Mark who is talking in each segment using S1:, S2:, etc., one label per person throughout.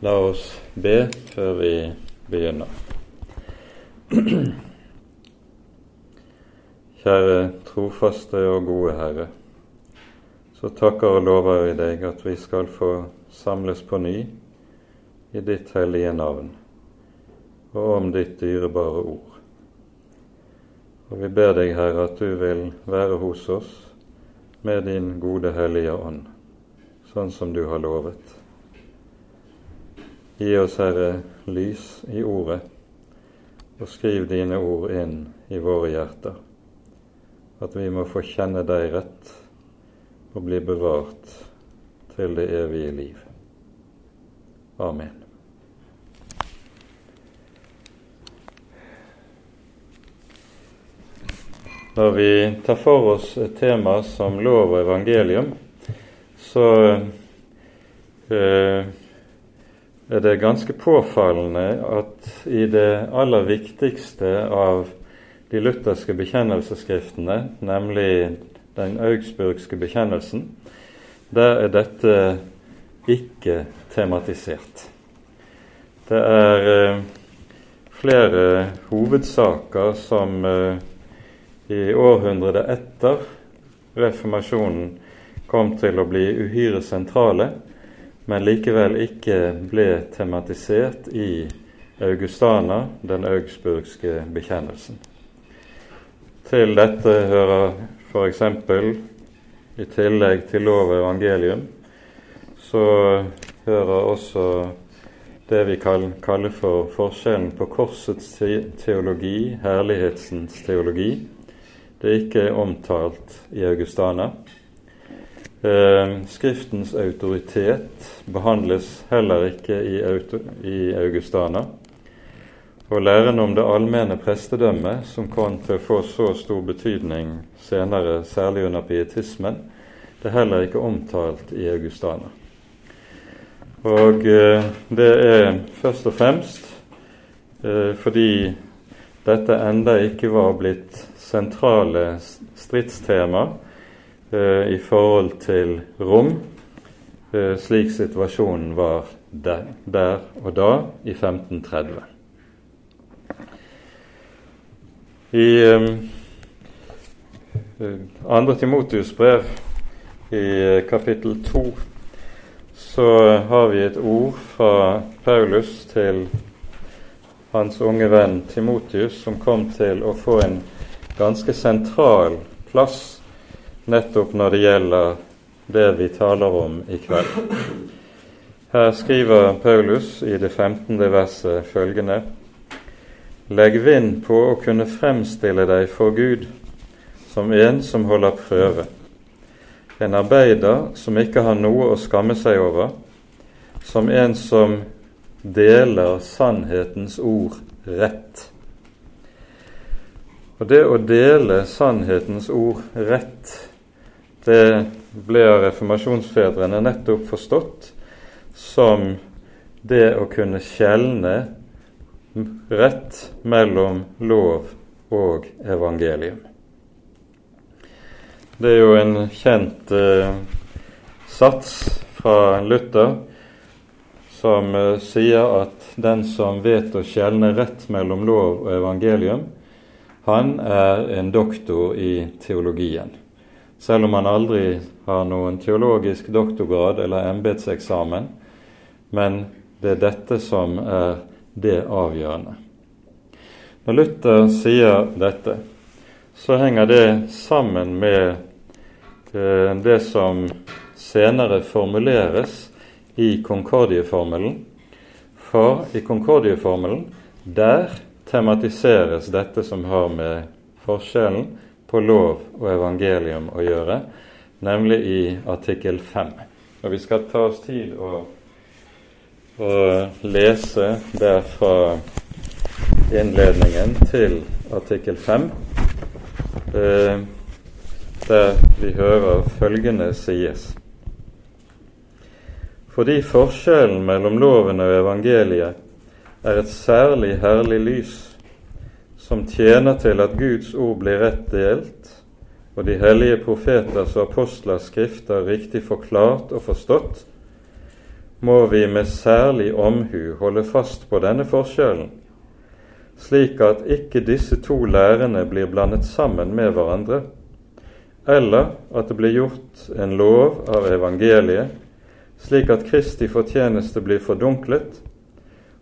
S1: La oss be før vi begynner. Kjære trofaste og gode Herre. Så takker og lover vi deg at vi skal få samles på ny i ditt hellige navn og om ditt dyrebare ord. Og vi ber deg, Herre, at du vil være hos oss med din gode Hellige Ånd, sånn som du har lovet. Gi oss, Herre, lys i ordet, og skriv dine ord inn i våre hjerter, at vi må få kjenne deg rett og bli bevart til det evige liv. Amen. Når vi tar for oss et tema som lov og evangelium, så eh, er det ganske påfallende at i det aller viktigste av de lutherske bekjennelsesskriftene, nemlig den augsburgske bekjennelsen, der er dette ikke tematisert. Det er eh, flere hovedsaker som eh, i århundret etter reformasjonen kom til å bli uhyre sentrale, men likevel ikke ble tematisert i Augustana, den augsburgske bekjennelsen. Til dette hører f.eks. i tillegg til lov og evangelium, så hører også det vi kan kalle for forskjellen på korsets teologi, herlighetsens teologi. Det er ikke omtalt i Augustana. Eh, skriftens autoritet behandles heller ikke i, Augustana. Og læren om det allmenne prestedømmet, som kom til å få så stor betydning senere, særlig under pietismen, det er heller ikke omtalt i Augustana. Og eh, det er først og fremst eh, fordi dette enda ikke var blitt sentrale stridstema Eh, i forhold til rom, eh, slik situasjonen var der, der, og da, i 1530. I um, andre Timotius brev, i kapittel 2, så har vi et ord fra Paulus til hans unge venn Timotius, som kom til å få en ganske sentral plass nettopp når det gjelder det vi taler om i kveld. Her skriver Paulus i det 15. verset følgende.: Legg vind på å kunne fremstille deg for Gud som en som holder prøve, en arbeider som ikke har noe å skamme seg over, som en som deler sannhetens ord rett. Og det å dele sannhetens ord rett, det ble av reformasjonsfedrene nettopp forstått som det å kunne skjelne rett mellom lov og evangelium. Det er jo en kjent eh, sats fra Luther som eh, sier at den som vet å skjelne rett mellom lov og evangelium, han er en doktor i teologien selv om han aldri har noen teologisk doktorgrad eller embetseksamen. Men det er dette som er det avgjørende. Når Luther sier dette, så henger det sammen med eh, det som senere formuleres i Konkordieformelen. For i Konkordieformelen, der tematiseres dette som har med forskjellen på lov og evangelium å gjøre, nemlig i artikkel 5. Og vi skal ta oss tid å, å lese der fra innledningen til artikkel 5, eh, der vi hører følgende sies. Fordi forskjellen mellom loven og evangeliet er et særlig herlig lys som tjener til at Guds ord blir rett delt, og de hellige profeters og apostlers skrifter riktig forklart og forstått, må vi med særlig omhu holde fast på denne forskjellen, slik at ikke disse to lærene blir blandet sammen med hverandre, eller at det blir gjort en lov av evangeliet, slik at Kristi fortjeneste blir fordunklet,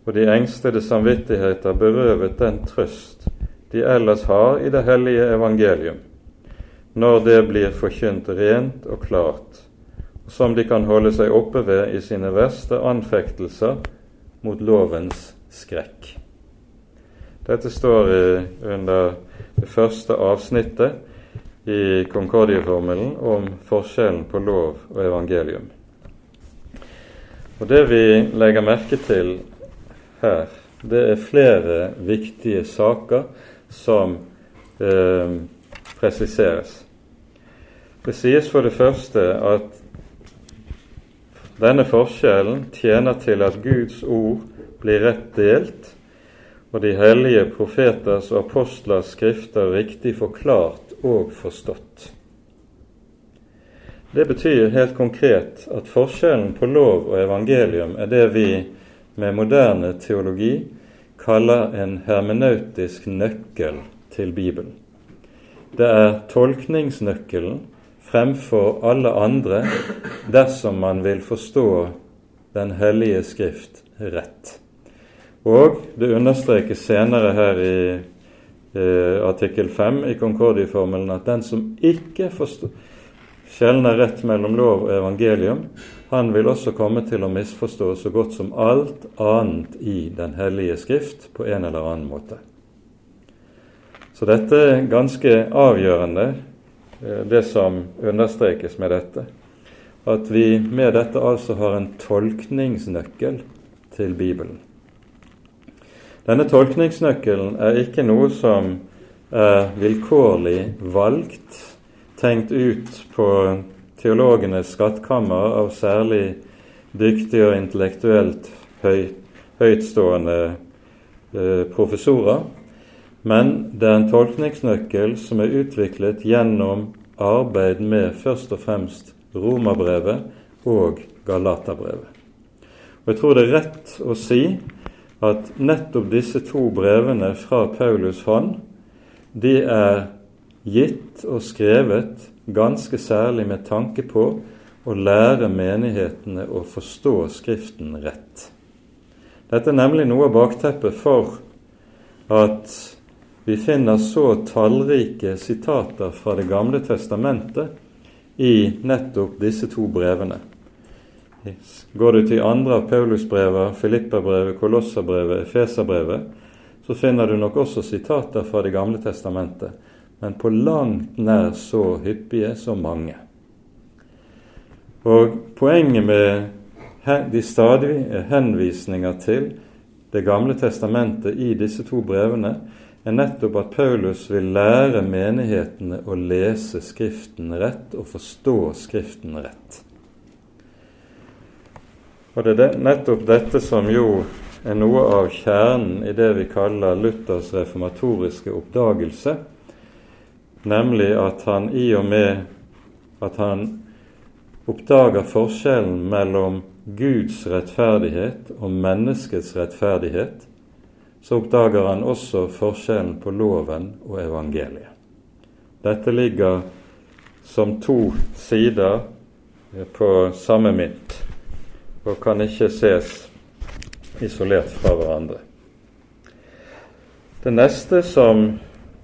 S1: og de engstede samvittigheter berøvet den trøst de ellers har i det hellige evangelium, når det blir forkynt rent og klart, som de kan holde seg oppe ved i sine verste anfektelser mot lovens skrekk. Dette står under det første avsnittet i Konkordieformelen om forskjellen på lov og evangelium. Og Det vi legger merke til her, det er flere viktige saker som eh, presiseres. Det sies for det første at denne forskjellen tjener til at Guds ord blir rett delt, og de hellige profeters og apostlers skrifter riktig forklart og forstått. Det betyr helt konkret at forskjellen på lov og evangelium er det vi med moderne teologi kaller en hermenautisk nøkkel til Bibelen. Det er tolkningsnøkkelen fremfor alle andre dersom man vil forstå Den hellige skrift rett. Og det understrekes senere her i eh, artikkel 5 i Concordie-formelen at den som ikke forstår, skjelner rett mellom lov og evangelium, han vil også komme til å misforstå så godt som alt annet i Den hellige skrift på en eller annen måte. Så dette er ganske avgjørende Eh, det som understrekes med dette. At vi med dette altså har en tolkningsnøkkel til Bibelen. Denne tolkningsnøkkelen er ikke noe som er vilkårlig valgt, tenkt ut på teologenes skattkammer av særlig dyktige og intellektuelt høy, høytstående eh, professorer, men det er en tolkningsnøkkel som er utviklet gjennom arbeid med først og fremst Romerbrevet og Galaterbrevet. Og Jeg tror det er rett å si at nettopp disse to brevene fra Paulus hånd, de er gitt og skrevet ganske særlig med tanke på å lære menighetene å forstå Skriften rett. Dette er nemlig noe av bakteppet for at vi finner så tallrike sitater fra Det gamle testamentet i nettopp disse to brevene. Går du til andre av Paulusbrevet, Filippabrevet, Kolosserbrevet, Efeserbrevet, så finner du nok også sitater fra Det gamle testamentet, men på langt nær så hyppige som mange. Og Poenget med de stadige henvisninger til Det gamle testamentet i disse to brevene er nettopp at Paulus vil lære menighetene å lese Skriften rett og forstå Skriften rett. Og Det er nettopp dette som jo er noe av kjernen i det vi kaller Luthers reformatoriske oppdagelse, nemlig at han i og med at han oppdager forskjellen mellom Guds rettferdighet og menneskets rettferdighet, så oppdager han også forskjellen på loven og evangeliet. Dette ligger som to sider på samme mynt og kan ikke ses isolert fra hverandre. Det neste som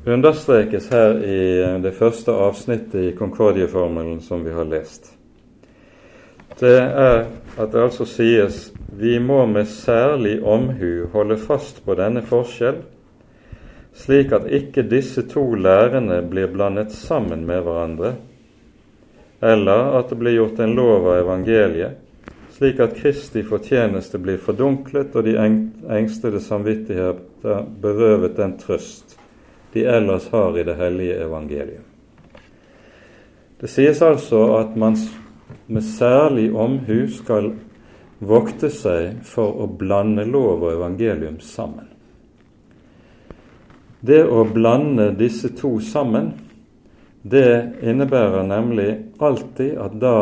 S1: understrekes her i det første avsnittet i Konkordieformelen som vi har lest, det er at det altså sies vi må med særlig omhu holde fast på denne forskjell, slik at ikke disse to lærene blir blandet sammen med hverandre, eller at det blir gjort en lov av evangeliet, slik at Kristi fortjeneste blir fordunklet og de engstede samvittigheter berøvet den trøst de ellers har i det hellige evangeliet. Det sies altså at man med særlig omhu skal vokte seg for å blande lov og evangelium sammen. Det å blande disse to sammen, det innebærer nemlig alltid at da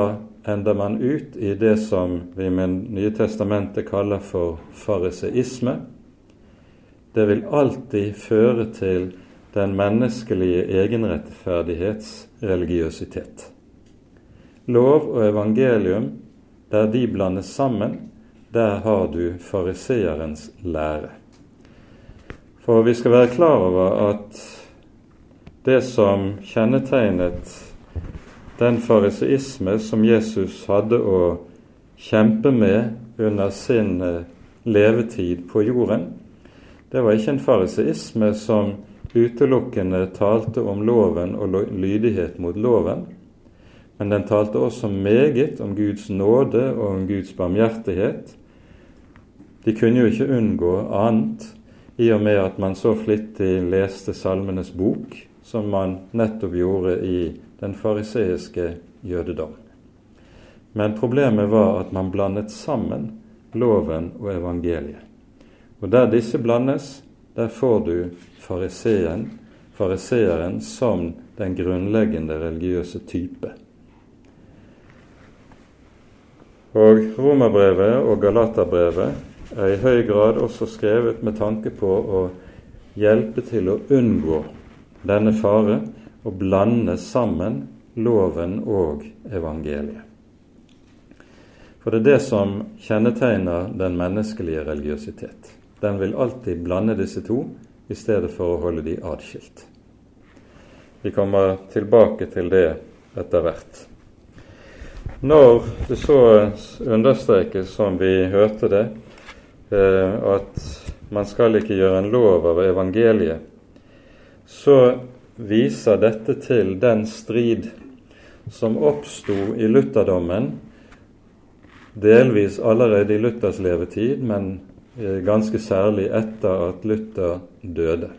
S1: ender man ut i det som vi med Nye testamentet kaller for fariseisme. Det vil alltid føre til den menneskelige egenrettferdighets religiøsitet. Lov og evangelium, der de blandes sammen, der har du fariseerens lære. For vi skal være klar over at det som kjennetegnet den fariseisme som Jesus hadde å kjempe med under sin levetid på jorden, det var ikke en fariseisme som utelukkende talte om loven og lydighet mot loven, men den talte også meget om Guds nåde og om Guds barmhjertighet. De kunne jo ikke unngå annet i og med at man så flittig leste Salmenes bok, som man nettopp gjorde i den fariseiske jødedom. Men problemet var at man blandet sammen loven og evangeliet. Og der disse blandes, der får du fariseen, fariseeren som den grunnleggende religiøse type. Og Romerbrevet og Galaterbrevet er i høy grad også skrevet med tanke på å hjelpe til å unngå denne fare og blande sammen loven og evangeliet. For det er det som kjennetegner den menneskelige religiøsitet. Den vil alltid blande disse to i stedet for å holde de atskilt. Vi kommer tilbake til det etter hvert. Når det så understrekes, som vi hørte det, eh, at man skal ikke gjøre en lov av evangeliet, så viser dette til den strid som oppsto i lutherdommen, delvis allerede i Luthers levetid, men ganske særlig etter at Luther døde.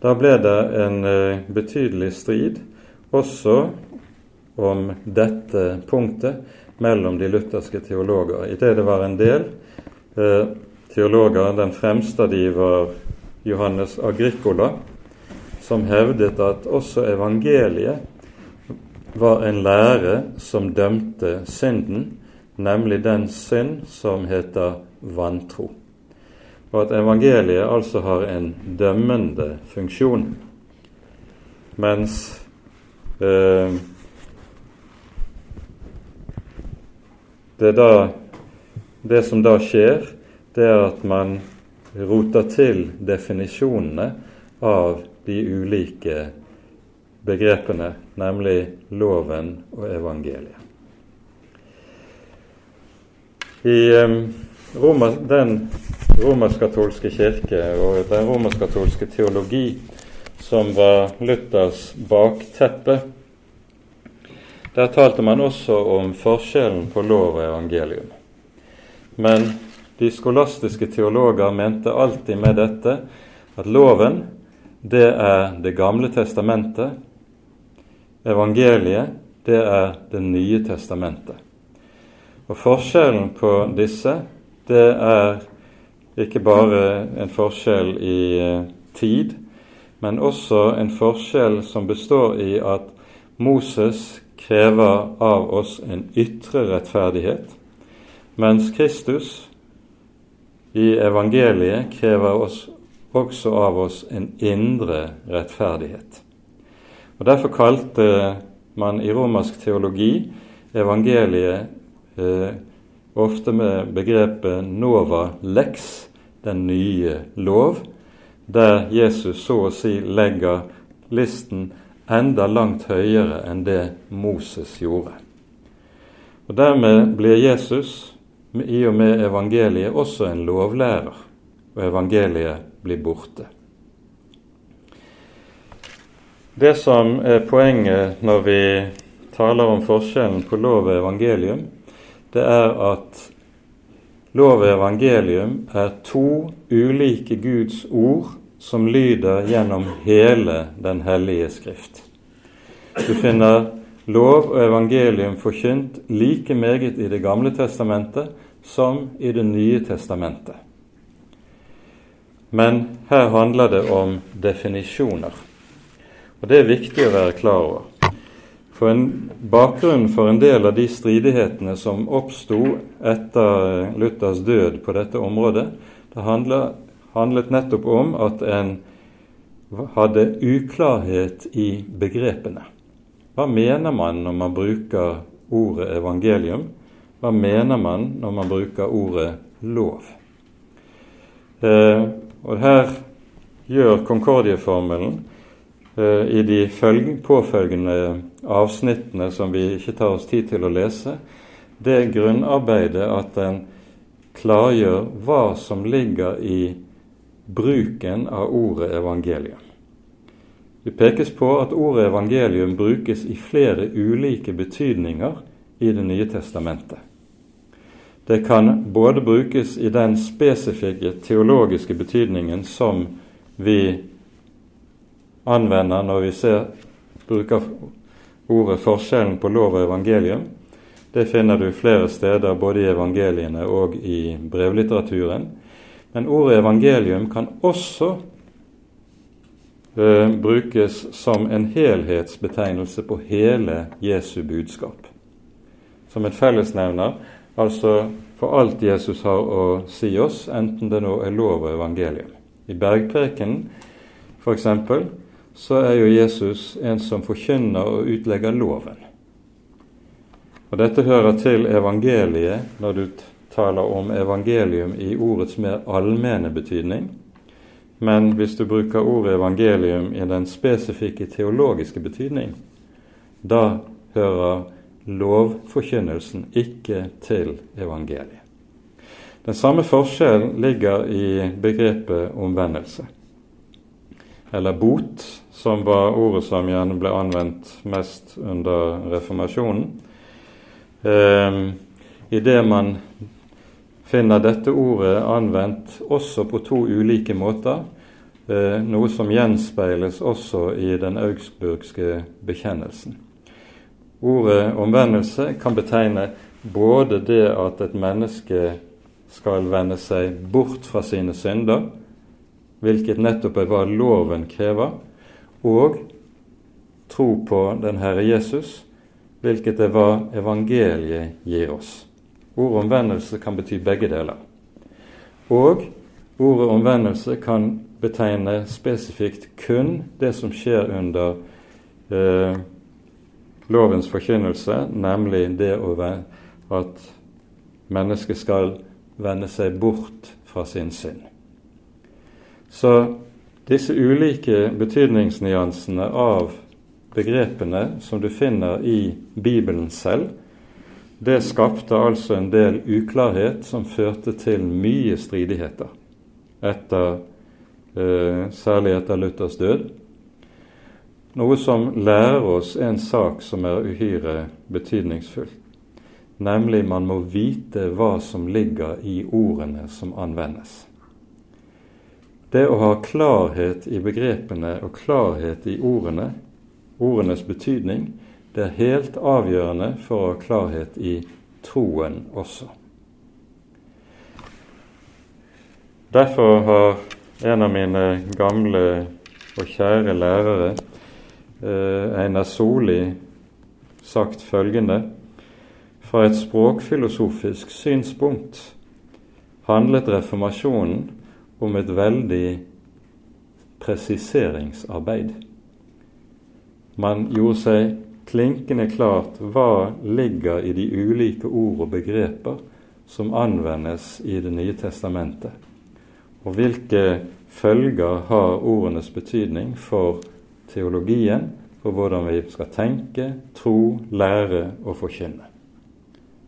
S1: Da ble det en eh, betydelig strid også om dette punktet mellom de lutherske teologer, i det det var en del eh, teologer. Den fremste av de var Johannes Agricola, som hevdet at også evangeliet var en lære som dømte synden, nemlig den synd som heter vantro. Og at evangeliet altså har en dømmende funksjon, mens eh, det, da, det som da skjer, det er at man roter til definisjonene av de ulike begrepene, nemlig loven og evangeliet. I eh, Roma, den romersk-katolske kirke og den romersk-katolske teologi som var Luthers bakteppe, der talte man også om forskjellen på lov og evangelium. Men de skolastiske teologer mente alltid med dette at loven, det er Det gamle testamentet. Evangeliet, det er Det nye testamentet. Og Forskjellen på disse det er ikke bare en forskjell i eh, tid, men også en forskjell som består i at Moses krever av oss en ytre rettferdighet, mens Kristus i evangeliet krever oss, også av oss en indre rettferdighet. Og Derfor kalte man i romersk teologi evangeliet eh, ofte med begrepet 'nova lex', den nye lov, der Jesus så å si legger listen enda langt høyere enn det Moses gjorde. Og Dermed blir Jesus, i og med evangeliet, også en lovlærer, og evangeliet blir borte. Det som er poenget når vi taler om forskjellen på lov og evangelium, det er at lov og evangelium er to ulike Guds ord som lyder gjennom hele Den hellige skrift. Du finner lov og evangelium forkynt like meget i Det gamle testamentet som i Det nye testamentet. Men her handler det om definisjoner. Og det er viktig å være klar over. For en, bakgrunn for en del av de stridighetene som oppsto etter Luthers død på dette området, det handlet, nettopp om at en hadde uklarhet i begrepene. Hva mener man når man bruker ordet evangelium? Hva mener man når man bruker ordet lov? Eh, og Her gjør Concordieformelen eh, i de påfølgende avsnittene som vi ikke tar oss tid til å lese, det grunnarbeidet at den klargjør hva som ligger i bruken av ordet evangelium. Det pekes på at ordet evangelium brukes i flere ulike betydninger i Det nye testamentet. Det kan både brukes i den spesifikke teologiske betydningen som vi anvender når vi ser, bruker ordet 'forskjellen på lov og evangelium'. Det finner du flere steder, både i evangeliene og i brevlitteraturen. Men ordet evangelium kan også eh, brukes som en helhetsbetegnelse på hele Jesu budskap. Som en fellesnevner, altså for alt Jesus har å si oss, enten det nå er lov og evangelium. I bergprekenen f.eks. så er jo Jesus en som forkynner og utlegger loven. Og Dette hører til evangeliet når du taler om evangelium i ordets mer allmenne betydning. Men hvis du bruker ordet evangelium i den spesifikke teologiske betydning, da hører lovforkynnelsen ikke til evangeliet. Den samme forskjellen ligger i begrepet omvendelse, eller bot, som var ordet som gjerne ble anvendt mest under reformasjonen. Eh, Idet man finner dette ordet anvendt også på to ulike måter, eh, noe som gjenspeiles også i den augsburgske bekjennelsen. Ordet omvendelse kan betegne både det at et menneske skal vende seg bort fra sine synder, hvilket nettopp er hva loven krever, og tro på den Herre Jesus, hvilket er hva evangeliet gir oss. Ordet omvendelse kan bety begge deler. Og ordet omvendelse kan betegne spesifikt kun det som skjer under eh, lovens forkynnelse, nemlig det at mennesket skal vende seg bort fra sin synd. Så disse ulike betydningsnyansene av begrepene som du finner i Bibelen selv, det skapte altså en del uklarhet som førte til mye stridigheter, etter, eh, særlig etter Luthers død. Noe som lærer oss en sak som er uhyre betydningsfull. Nemlig man må vite hva som ligger i ordene som anvendes. Det å ha klarhet i begrepene og klarhet i ordene, ordenes betydning, det er helt avgjørende for å ha klarhet i troen også. Derfor har en av mine gamle og kjære lærere, eh, Einar Soli, sagt følgende Fra et språkfilosofisk synspunkt handlet reformasjonen om et veldig presiseringsarbeid. Man gjorde seg klinkende klart hva ligger i de ulike ord og begreper som anvendes i Det nye testamentet, og hvilke følger har ordenes betydning for teologien, for hvordan vi skal tenke, tro, lære og forkynne.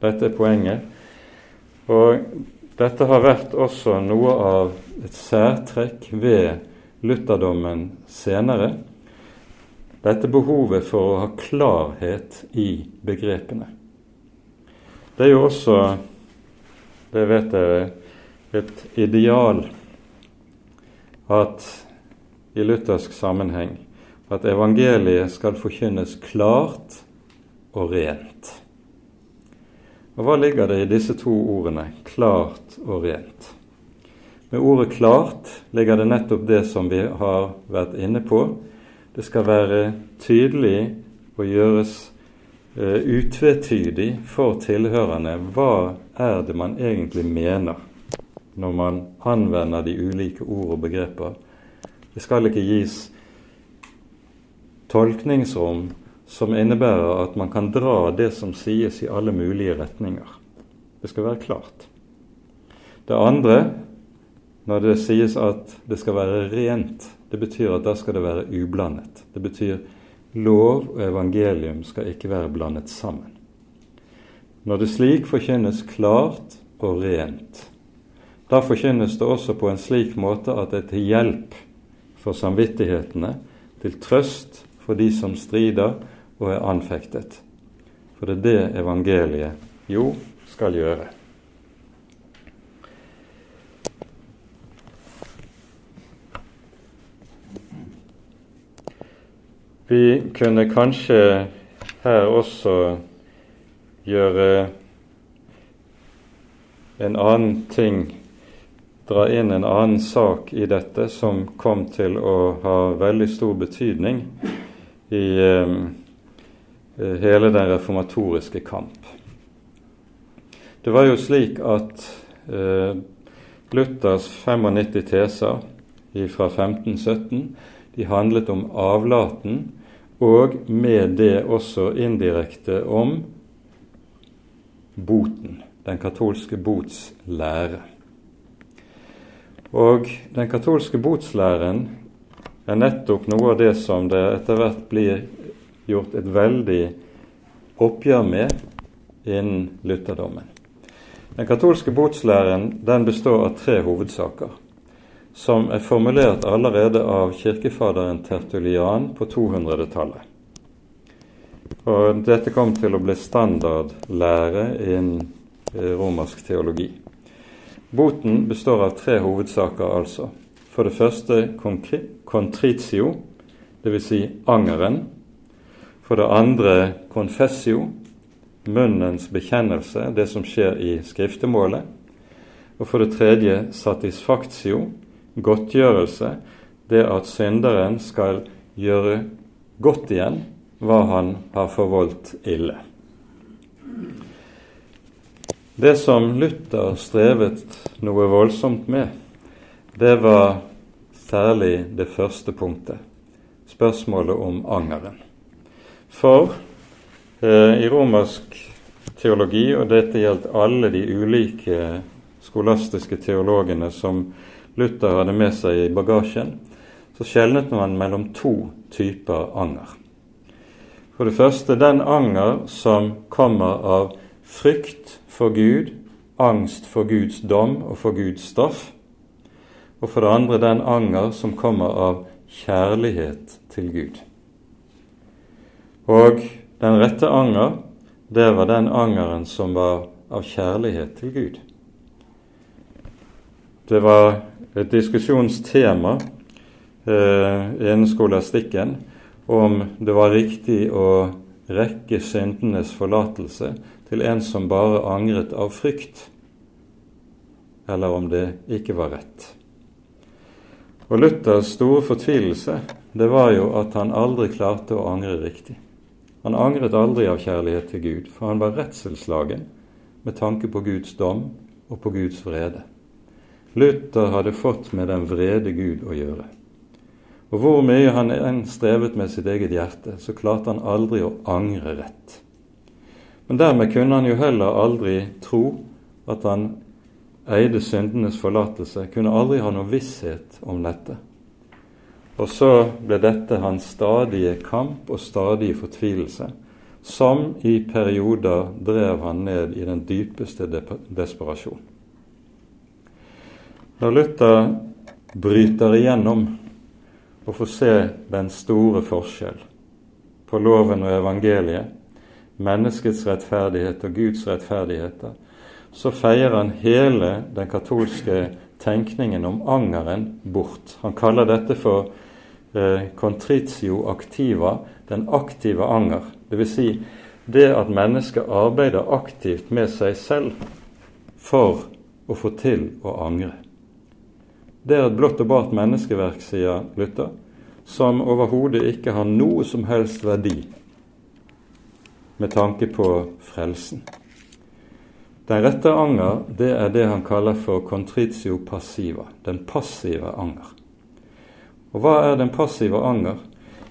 S1: Dette er poenget. Og dette har vært også noe av et særtrekk ved lutherdommen senere, dette behovet for å ha klarhet i begrepene. Det er jo også, det vet dere, et ideal at i luthersk sammenheng at evangeliet skal forkynnes klart og rent. Og Hva ligger det i disse to ordene, klart og rent? Med ordet 'klart' ligger det nettopp det som vi har vært inne på, det skal være tydelig og gjøres uh, utvetydig for tilhørerne hva er det man egentlig mener når man anvender de ulike ord og begreper. Det skal ikke gis tolkningsrom som innebærer at man kan dra det som sies, i alle mulige retninger. Det skal være klart. Det andre, når det sies at det skal være rent, det betyr at da skal det være ublandet. Det betyr lov og evangelium skal ikke være blandet sammen. Når det slik forkynnes klart og rent, da forkynnes det også på en slik måte at det er til hjelp for samvittighetene, til trøst for de som strider og er anfektet. For det er det evangeliet jo skal gjøre. Vi kunne kanskje her også gjøre en annen ting dra inn en annen sak i dette som kom til å ha veldig stor betydning i eh, hele den reformatoriske kamp. Det var jo slik at eh, Luthers 95 teser fra 1517 de handlet om avlaten, og med det også indirekte om boten, den katolske bots lære. Og den katolske botslæren er nettopp noe av det som det etter hvert blir gjort et veldig oppgjør med innen lutherdommen. Den katolske botslæren den består av tre hovedsaker, som er formulert allerede av kirkefaderen Tertulian på 200-tallet. Og Dette kom til å bli standardlære innen eh, romersk teologi. Boten består av tre hovedsaker, altså. For det første contritio, dvs. Si angeren. For det andre confessio, munnens bekjennelse, det som skjer i skriftemålet. Og for det tredje satisfaktio, godtgjørelse, det at synderen skal gjøre godt igjen hva han har forvoldt ille. Det som Luther strevet noe voldsomt med, det var særlig det første punktet, spørsmålet om angeren. For eh, i romersk teologi, og dette gjaldt alle de ulike skolastiske teologene som Luther hadde med seg i bagasjen, så skjelnet man mellom to typer anger. For det første den anger som kommer av frykt for Gud, angst for Guds dom og for Guds straff. Og for det andre den anger som kommer av kjærlighet til Gud. Og den rette anger, det var den angeren som var av kjærlighet til Gud. Det var et diskusjonstema eh, innen skolastikken om det var riktig å rekke syndenes forlatelse til en som bare angret av frykt, eller om det ikke var rett. Og Luthers store fortvilelse det var jo at han aldri klarte å angre riktig. Han angret aldri av kjærlighet til Gud, for han var redselslagen med tanke på Guds dom og på Guds vrede. Luther hadde fått med den vrede Gud å gjøre. Og hvor mye han enn strevet med sitt eget hjerte, så klarte han aldri å angre rett. Men dermed kunne han jo heller aldri tro at han eide syndenes forlatelse, kunne aldri ha noe visshet om dette. Og så ble dette hans stadige kamp og stadige fortvilelse, som i perioder drev han ned i den dypeste desperasjon. Når Luther bryter igjennom og får se den store forskjell på loven og evangeliet, menneskets rettferdighet og Guds rettferdigheter, så feier han hele den katolske tenkningen om angeren bort. Han kaller dette for eh, contritio activa, den aktive anger. Dvs. Si det at mennesket arbeider aktivt med seg selv for å få til å angre. Det er et blått og bart menneskeverk, sier Luther, som overhodet ikke har noe som helst verdi med tanke på frelsen. Den rette anger det er det han kaller for contritio passiva, den passive anger. Og hva er den passive anger?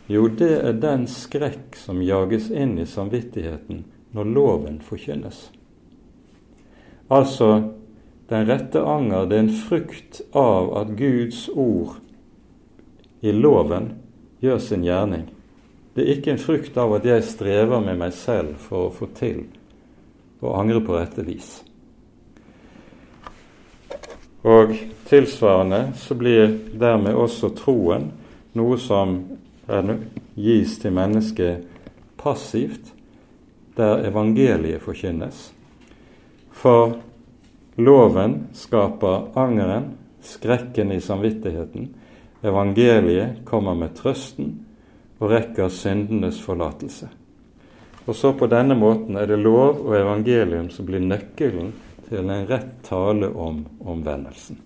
S1: Jo, det er den skrekk som jages inn i samvittigheten når loven forkynnes. Altså, den rette anger det er en frukt av at Guds ord i loven gjør sin gjerning. Det er ikke en frukt av at jeg strever med meg selv for å få til og angre på rette vis. Og tilsvarende så blir dermed også troen noe som gis til mennesket passivt, der evangeliet forkynnes. For loven skaper angeren, skrekken i samvittigheten. Evangeliet kommer med trøsten og rekker syndenes forlatelse. Og så på denne måten er det lov og evangelium som blir nøkkelen til en rett tale om omvendelsen.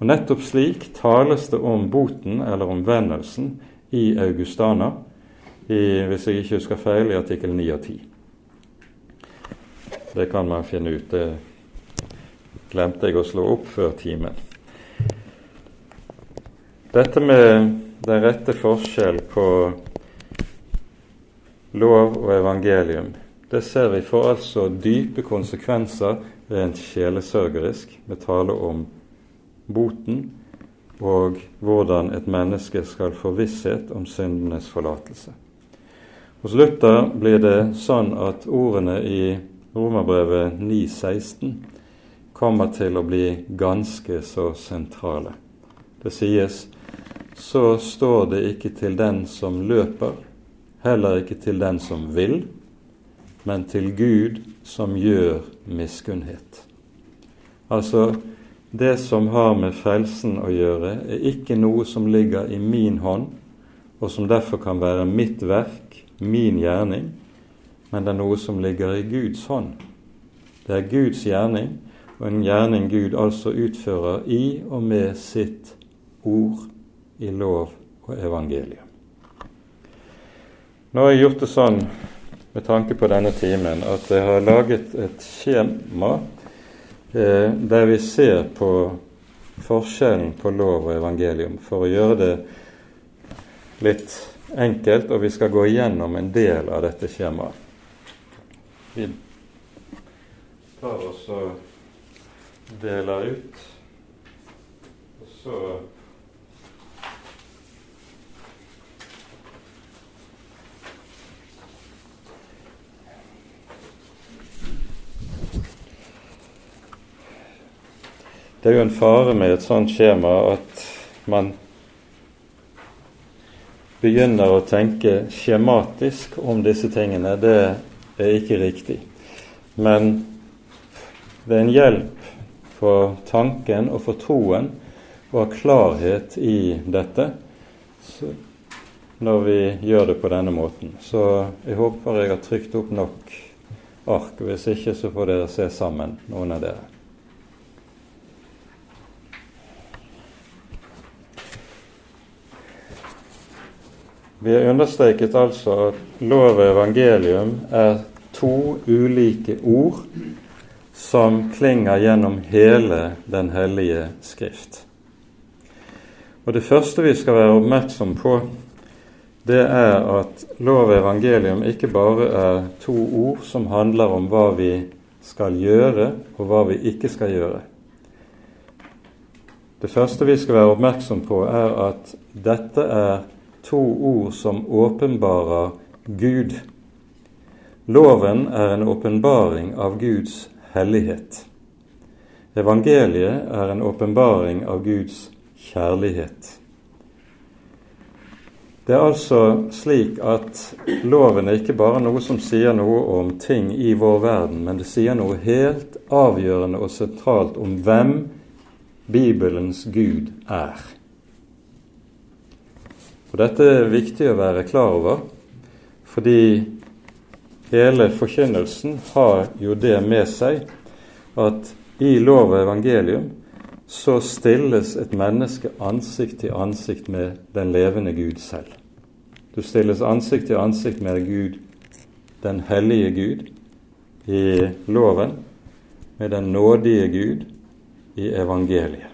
S1: Og Nettopp slik tales det om boten eller omvendelsen i Augustana, i, hvis jeg ikke husker feil, i artikkel 9 og 10. Det kan man finne ut. Det glemte jeg å slå opp før timen. Dette med den rette forskjell på lov og evangelium, det ser vi får altså dype konsekvenser rent sjelesørgerisk med tale om boten og hvordan et menneske skal få visshet om syndenes forlatelse. Hos Luther blir det sånn at ordene i Romerbrevet 9,16 kommer til å bli ganske så sentrale. Det sies så står det ikke til den som løper, heller ikke til den som vil, men til Gud som gjør miskunnhet. Altså, det som har med frelsen å gjøre, er ikke noe som ligger i min hånd, og som derfor kan være mitt verk, min gjerning, men det er noe som ligger i Guds hånd. Det er Guds gjerning, og en gjerning Gud altså utfører i og med sitt ord i lov og evangelium. Nå har jeg gjort det sånn med tanke på denne timen at jeg har laget et skjema eh, der vi ser på forskjellen på lov og evangelium, for å gjøre det litt enkelt, og vi skal gå igjennom en del av dette skjemaet. Vi tar oss og deler ut, og så Det er jo en fare med et sånt skjema at man begynner å tenke skjematisk om disse tingene. Det er ikke riktig. Men det er en hjelp for tanken og for troen å ha klarhet i dette når vi gjør det på denne måten. Så jeg håper jeg har trykt opp nok ark. Hvis ikke, så får dere se sammen, noen av dere. Vi har understreket altså at lov og evangelium er to ulike ord som klinger gjennom hele Den hellige skrift. Og Det første vi skal være oppmerksom på, det er at lov og evangelium ikke bare er to ord som handler om hva vi skal gjøre, og hva vi ikke skal gjøre. Det første vi skal være oppmerksom på, er at dette er to ord som åpenbarer Gud. Loven er en åpenbaring av Guds hellighet. Evangeliet er en åpenbaring av Guds kjærlighet. Det er altså slik at loven er ikke bare noe som sier noe om ting i vår verden, men det sier noe helt avgjørende og sentralt om hvem Bibelens Gud er. Og Dette er viktig å være klar over, fordi hele forkynnelsen har jo det med seg at i lov og evangelium så stilles et menneske ansikt til ansikt med den levende Gud selv. Du stilles ansikt til ansikt med Gud den hellige Gud i loven, med den nådige Gud i evangeliet.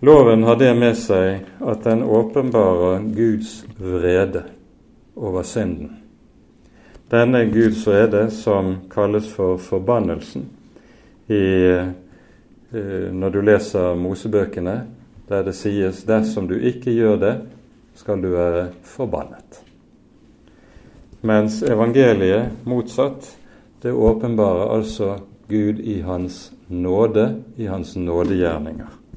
S1: Loven har det med seg at den åpenbarer Guds vrede over synden. Denne Guds vrede som kalles for forbannelsen i, eh, når du leser Mosebøkene, der det sies 'dersom du ikke gjør det, skal du være forbannet'. Mens evangeliet motsatt, det åpenbarer altså Gud i Hans nåde, i Hans nådegjerninger.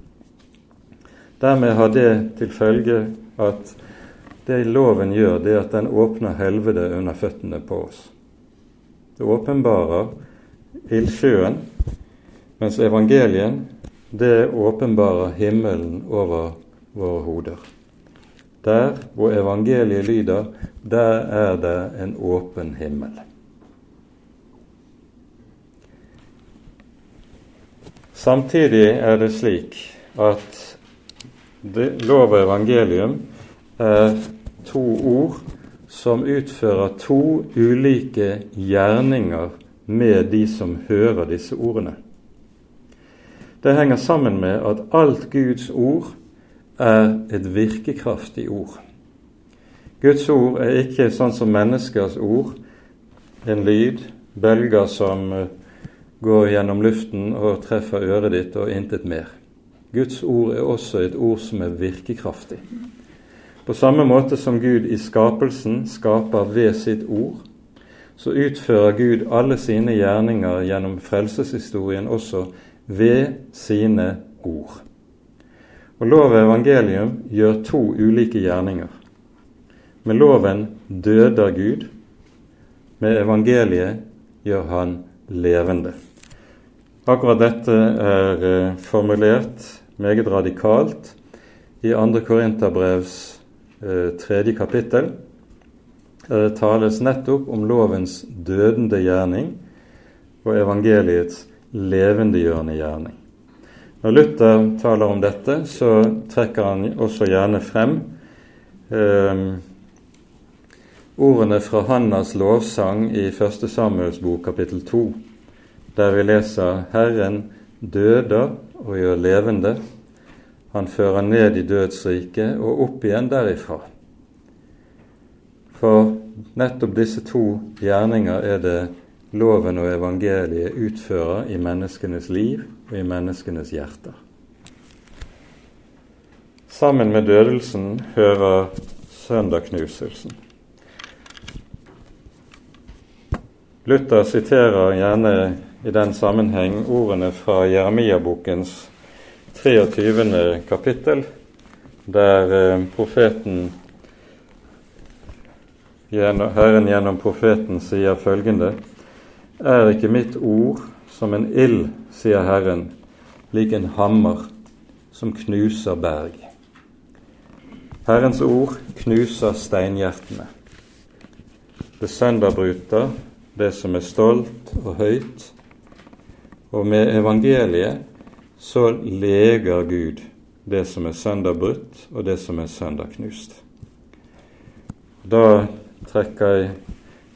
S1: Dermed har det til følge at det loven gjør, det er at den åpner helvete under føttene på oss. Det åpenbarer ildsjøen, mens evangelien det åpenbarer himmelen over våre hoder. Der hvor evangeliet lyder, der er det en åpen himmel. Samtidig er det slik at lov og evangelium er to ord som utfører to ulike gjerninger med de som hører disse ordene. Det henger sammen med at alt Guds ord er et virkekraftig ord. Guds ord er ikke sånn som menneskers ord, en lyd, bølger som går gjennom luften og treffer øret ditt, og intet mer. Guds ord er også et ord som er virkekraftig. På samme måte som Gud i skapelsen skaper ved sitt ord, så utfører Gud alle sine gjerninger gjennom frelseshistorien også ved sine ord. Og Lov og evangelium gjør to ulike gjerninger. Med loven døder Gud, med evangeliet gjør han levende. Akkurat dette er eh, formulert meget radikalt i 2. Korinterbrevs eh, tredje kapittel. Det tales nettopp om lovens dødende gjerning og evangeliets levendegjørende gjerning. Når Luther taler om dette, så trekker han også gjerne frem eh, ordene fra Hannas lovsang i 1. Samuels bok kapittel 2, der vi leser 'Herren døder og gjør levende. Han fører ned i dødsriket og opp igjen derifra. For nettopp disse to gjerninger er det loven og evangeliet utfører i menneskenes liv og i menneskenes hjerter. Sammen med dødelsen hører søndagknuselsen. Luther siterer gjerne i den sammenheng ordene fra Jeremia-bokens 23. kapittel, der eh, profeten Herren gjennom profeten sier følgende Er ikke mitt ord som en ild, sier Herren, lik en hammer som knuser berg. Herrens ord knuser steinhjertene. Det sønderbryter det som er stolt og høyt, og med evangeliet så leger Gud det som er søndagbrutt, og det som er søndagknust. Da trekker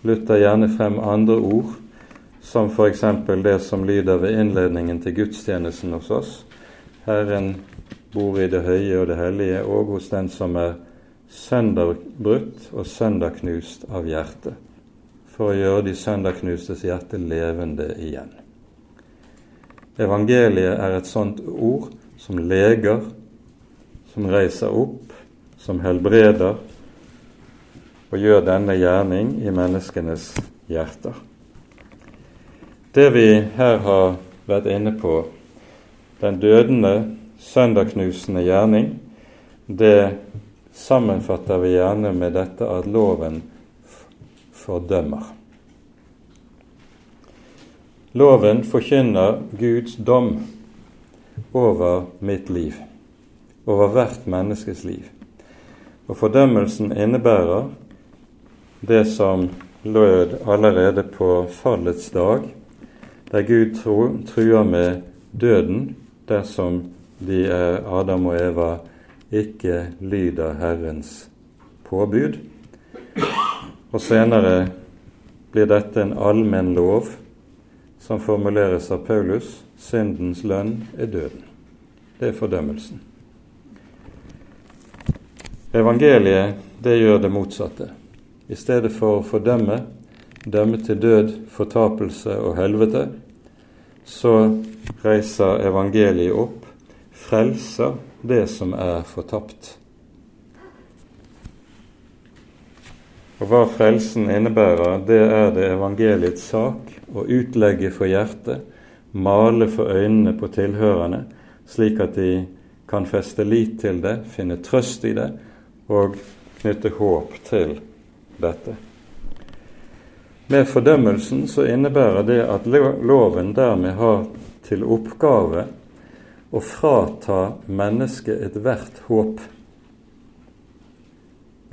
S1: Luther gjerne frem andre ord, som f.eks. det som lyder ved innledningen til gudstjenesten hos oss. Herren bor i det høye og det hellige, og hos den som er søndagbrutt og søndagknust av hjertet, for å gjøre de søndagknustes hjerte levende igjen. Evangeliet er et sånt ord som leger, som reiser opp, som helbreder og gjør denne gjerning i menneskenes hjerter. Det vi her har vært inne på, den dødende, søndagknusende gjerning, det sammenfatter vi gjerne med dette at loven fordømmer. Loven forkynner Guds dom over mitt liv, over hvert menneskes liv. Og fordømmelsen innebærer det som lød allerede på fallets dag, der Gud truer med døden dersom de er Adam og Eva ikke lyder Herrens påbud. Og senere blir dette en allmenn lov som formuleres av Paulus syndens lønn er døden. Det er fordømmelsen. Evangeliet det gjør det motsatte. I stedet for å fordømme, dømme til død, fortapelse og helvete, så reiser evangeliet opp, frelser det som er fortapt. Og hva frelsen innebærer, det er det evangeliets sak å utlegge for hjertet, male for øynene på tilhørerne, slik at de kan feste lit til det, finne trøst i det og knytte håp til dette. Med fordømmelsen så innebærer det at loven dermed har til oppgave å frata mennesket ethvert håp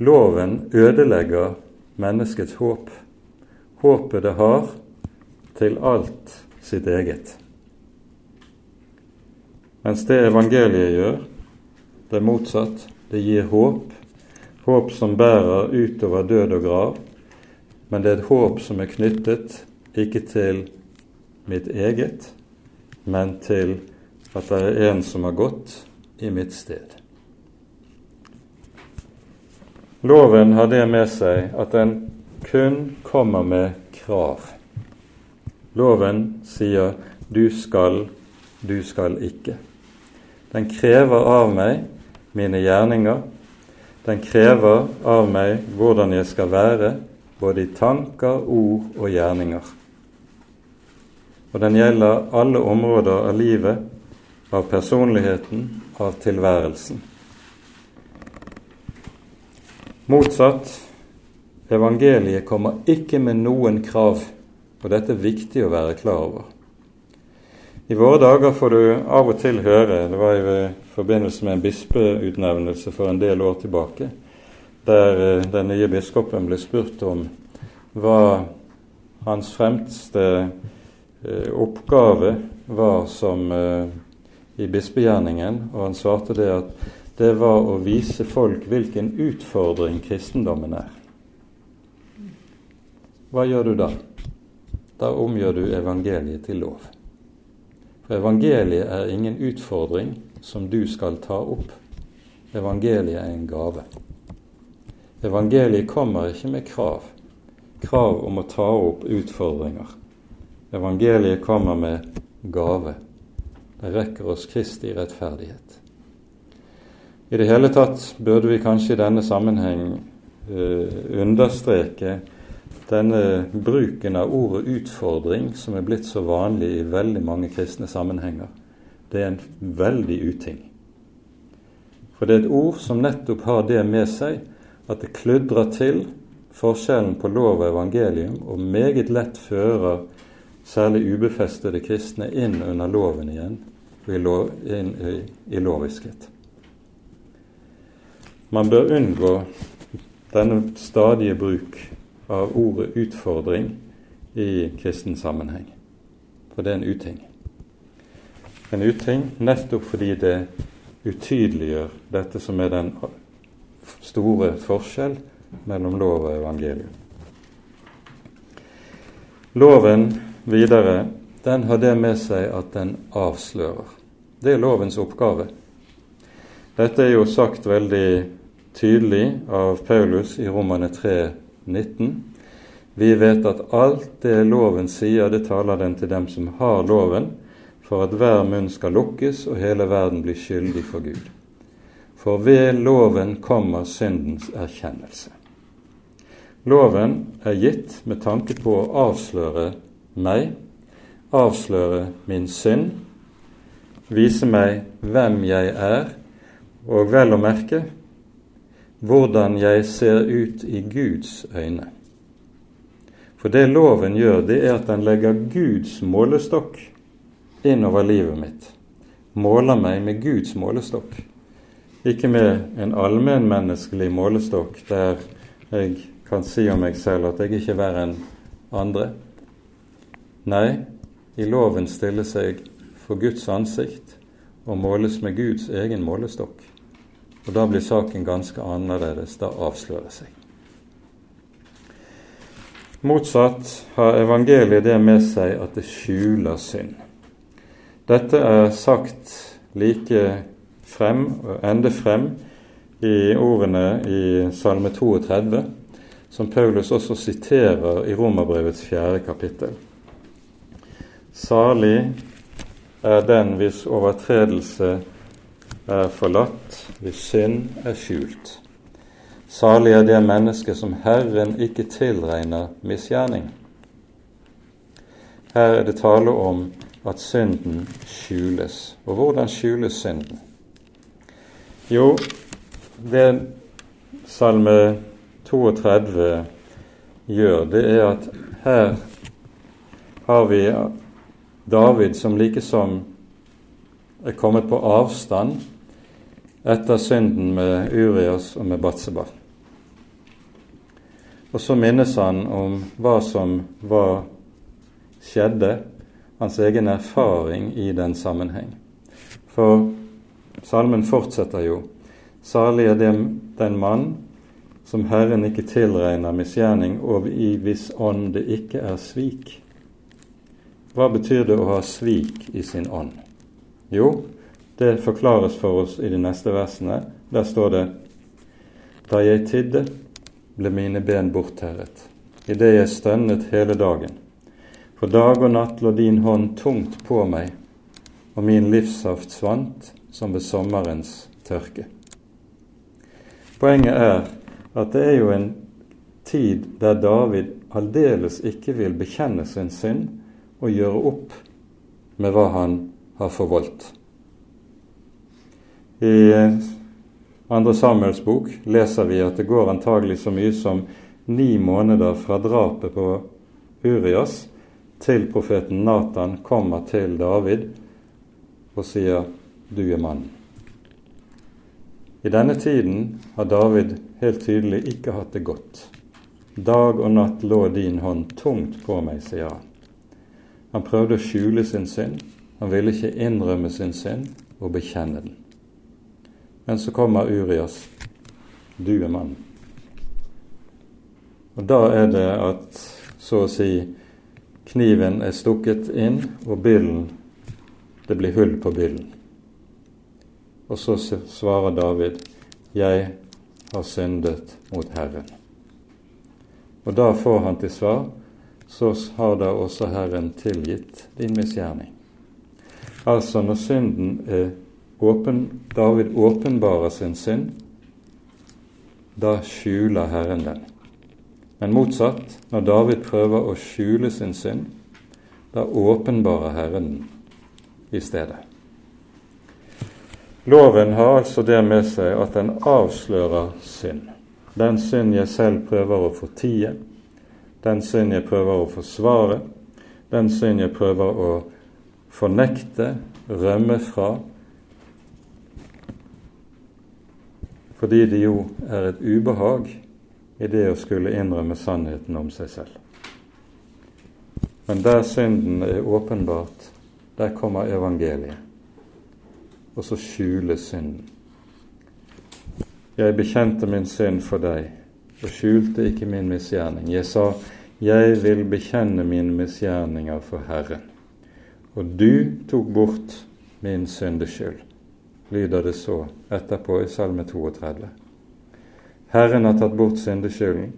S1: Loven ødelegger menneskets håp, håpet det har til alt sitt eget. Mens det evangeliet gjør, det er motsatt. Det gir håp, håp som bærer utover død og grav, men det er et håp som er knyttet ikke til mitt eget, men til at det er en som har gått i mitt sted. Loven har det med seg at den kun kommer med krav. Loven sier 'du skal, du skal ikke'. Den krever av meg mine gjerninger. Den krever av meg hvordan jeg skal være, både i tanker, ord og gjerninger. Og den gjelder alle områder av livet, av personligheten, av tilværelsen. Motsatt. Evangeliet kommer ikke med noen krav, og dette er viktig å være klar over. I våre dager får du av og til høre, det var i forbindelse med en bispeutnevnelse for en del år tilbake, der eh, den nye biskopen ble spurt om hva hans fremste eh, oppgave var som eh, i bispegjerningen, og han svarte det at det var å vise folk hvilken utfordring kristendommen er. Hva gjør du da? Da omgjør du evangeliet til lov. For evangeliet er ingen utfordring som du skal ta opp. Evangeliet er en gave. Evangeliet kommer ikke med krav, krav om å ta opp utfordringer. Evangeliet kommer med gave. Det rekker oss Kristi rettferdighet. I det hele tatt burde vi kanskje i denne sammenheng uh, understreke denne bruken av ordet 'utfordring', som er blitt så vanlig i veldig mange kristne sammenhenger. Det er en veldig uting. For det er et ord som nettopp har det med seg at det kludrer til forskjellen på lov og evangelium, og meget lett fører særlig ubefestede kristne inn under loven igjen, og inn i, i loviskhet. Man bør unngå denne stadige bruk av ordet 'utfordring' i kristen sammenheng, for det er en uting. En uting nettopp fordi det utydeliggjør dette som er den store forskjell mellom lov og evangelium. Loven videre, den har det med seg at den avslører. Det er lovens oppgave. Dette er jo sagt veldig tydelig av Paulus i Romane 3, 19. Vi vet at alt det loven sier, det taler den til dem som har loven, for at hver munn skal lukkes og hele verden blir skyldig for Gud. For ved loven kommer syndens erkjennelse. Loven er gitt med tanke på å avsløre meg, avsløre min synd, vise meg hvem jeg er, og vel å merke hvordan jeg ser ut i Guds øyne. For det loven gjør, det er at den legger Guds målestokk innover livet mitt. Måler meg med Guds målestokk. Ikke med en allmennmenneskelig målestokk der jeg kan si om meg selv at jeg ikke er verre enn andre. Nei, i loven stilles jeg for Guds ansikt og måles med Guds egen målestokk. Og da blir saken ganske annerledes. Da avslører seg. Motsatt har evangeliet det med seg at det skjuler synd. Dette er sagt like frem og ende frem i ordene i Salme 32, som Paulus også siterer i Romerbrevets fjerde kapittel. Salig er den hvis overtredelse er forlatt, hvis synd er skjult. Salig er det menneske som Herren ikke tilregner misgjerning. Her er det tale om at synden skjules. Og hvordan skjules synden? Jo, det Salme 32 gjør, det er at her har vi David som likesom er kommet på avstand etter synden med Urias og med Batseba. Og så minnes han om hva som var skjedde, hans egen erfaring i den sammenheng. For salmen fortsetter jo Salig er den mann som Herren ikke tilregner misgjerning, og i hvis ånd det ikke er svik. Hva betyr det å ha svik i sin ånd? Jo, det forklares for oss i de neste versene. Der står det Da jeg tidde, ble mine ben bortterret, idet jeg stønnet hele dagen. For dag og natt lå din hånd tungt på meg, og min livssaft svant som ved sommerens tørke. Poenget er at det er jo en tid der David aldeles ikke vil bekjenne sin synd og gjøre opp med hva han har forvoldt. I andre Samuels bok leser vi at det går antagelig så mye som ni måneder fra drapet på Urias til profeten Natan kommer til David og sier 'du er mannen'. I denne tiden har David helt tydelig ikke hatt det godt. Dag og natt lå din hånd tungt på meg, sier han. Han prøvde å skjule sin synd. Han ville ikke innrømme sin synd og bekjenne den. Men så kommer Urias. Du er mannen. Og da er det at så å si kniven er stukket inn, og byllen Det blir hull på byllen. Og så svarer David, 'Jeg har syndet mot Herren'. Og da får han til svar, 'Så har da også Herren tilgitt din misgjerning'. Altså, når synden er åpen, David åpenbarer sin synd, da skjuler Herren den. Men motsatt, når David prøver å skjule sin synd, da åpenbarer Herren den i stedet. Loven har altså det med seg at den avslører synd. Den synd jeg selv prøver å fortie, den synd jeg prøver å forsvare, den synd jeg prøver å fornekte, rømme fra, fordi det jo er et ubehag i det å skulle innrømme sannheten om seg selv. Men der synden er åpenbart, der kommer evangeliet og så skjules synden. Jeg bekjente min synd for deg og skjulte ikke min misgjerning. Jeg sa, jeg vil bekjenne mine misgjerninger for Herren. Og du tok bort min syndeskyld, lyder det så etterpå i Salme 32. Herren har tatt bort syndeskylden.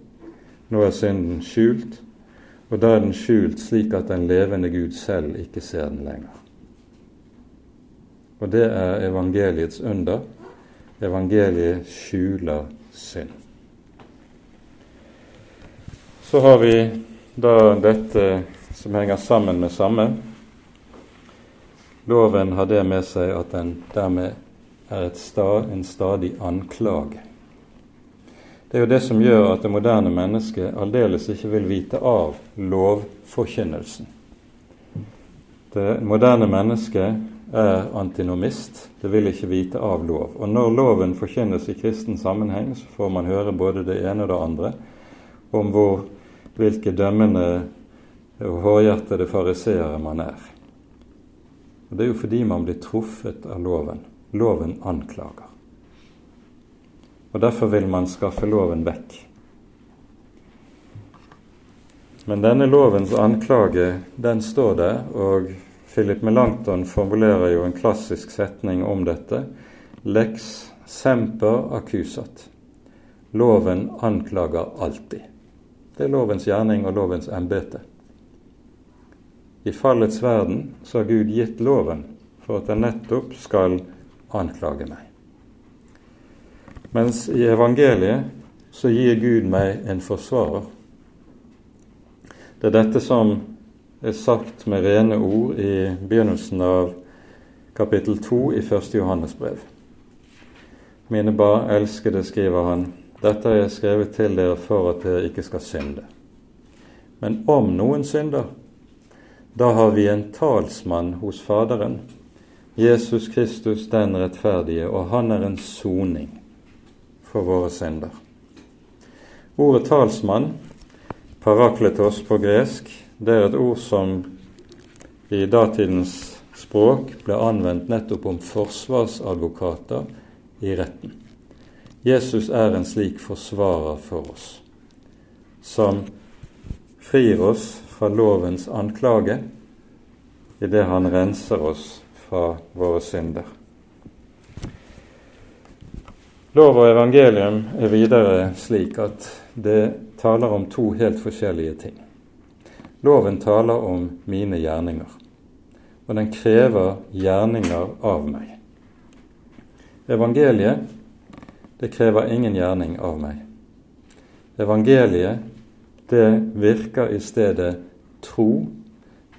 S1: Nå er synden skjult, og da er den skjult slik at den levende Gud selv ikke ser den lenger. Og det er evangeliets under. Evangeliet skjuler synd. Så har vi da dette som henger sammen med samme. Loven har det med seg at den dermed er stad, en stadig anklage. Det er jo det som gjør at det moderne mennesket aldeles ikke vil vite av lovforkynnelsen. Det moderne mennesket er antinomist. Det vil ikke vite av lov. Og når loven forkynnes i kristen sammenheng, så får man høre både det ene og det andre om hvor, hvilke dømmende og hårhjertede fariseere man er. Og Det er jo fordi man blir truffet av loven. Loven anklager. Og Derfor vil man skaffe loven vekk. Men denne lovens anklage, den står der, og Philip Melanchthon formulerer jo en klassisk setning om dette. Lex semper accusat. Loven anklager alltid. Det er lovens gjerning og lovens embete. I fallets verden så har Gud gitt loven for at den nettopp skal anklage meg. Mens i evangeliet så gir Gud meg en forsvarer. Det er dette som er sagt med rene ord i begynnelsen av kapittel 2 i 1. Johannes brev. Mine barn elskede, skriver han, dette har jeg skrevet til dere for at dere ikke skal synde. Men om noen synder, da har vi en talsmann hos Faderen, Jesus Kristus den rettferdige, og han er en soning for våre synder. Ordet talsmann, parakletos på gresk, det er et ord som i datidens språk ble anvendt nettopp om forsvarsadvokater i retten. Jesus er en slik forsvarer for oss, som frir oss fra lovens anklage idet han renser oss fra våre synder. Lov og evangelium er videre slik at det taler om to helt forskjellige ting. Loven taler om mine gjerninger, og den krever gjerninger av meg. Evangeliet, det krever ingen gjerning av meg. Evangeliet det virker i stedet tro,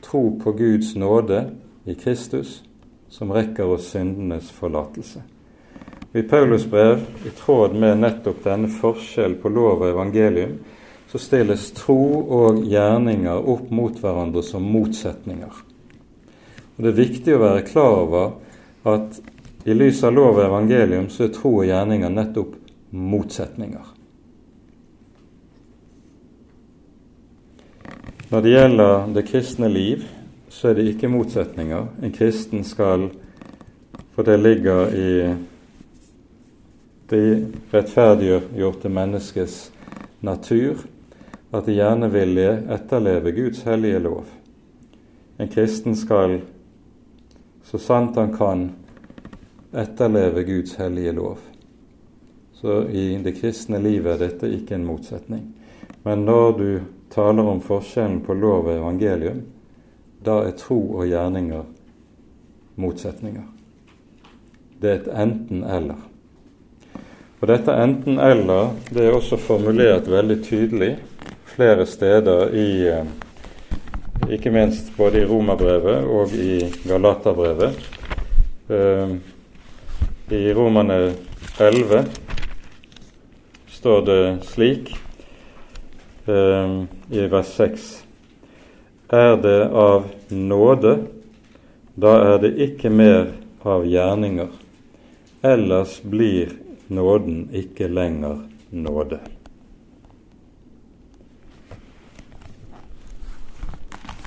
S1: tro på Guds nåde i Kristus, som rekker oss syndenes forlatelse. I Paulus brev, i tråd med nettopp denne forskjell på lov og evangelium, så stilles tro og gjerninger opp mot hverandre som motsetninger. Og Det er viktig å være klar over at i lys av lov og evangelium så er tro og gjerninger nettopp motsetninger. Når det gjelder det kristne liv, så er det ikke motsetninger. En kristen skal, for det ligger i det rettferdiggjorte menneskets natur, at de gjerne vil etterleve Guds hellige lov. En kristen skal, så sant han kan, etterleve Guds hellige lov. Så i det kristne livet er dette ikke en motsetning. Men når du taler om forskjellen på lov og evangelium, da er tro og gjerninger motsetninger. Det er et enten-eller. Og dette enten-eller det er også formulert veldig tydelig flere steder i eh, ikke minst både i Romerbrevet og i Galaterbrevet. Eh, I Romerne 11 står det slik eh, i vers 6. Er det av nåde, da er det ikke mer av gjerninger. Ellers blir nåden ikke lenger nåde.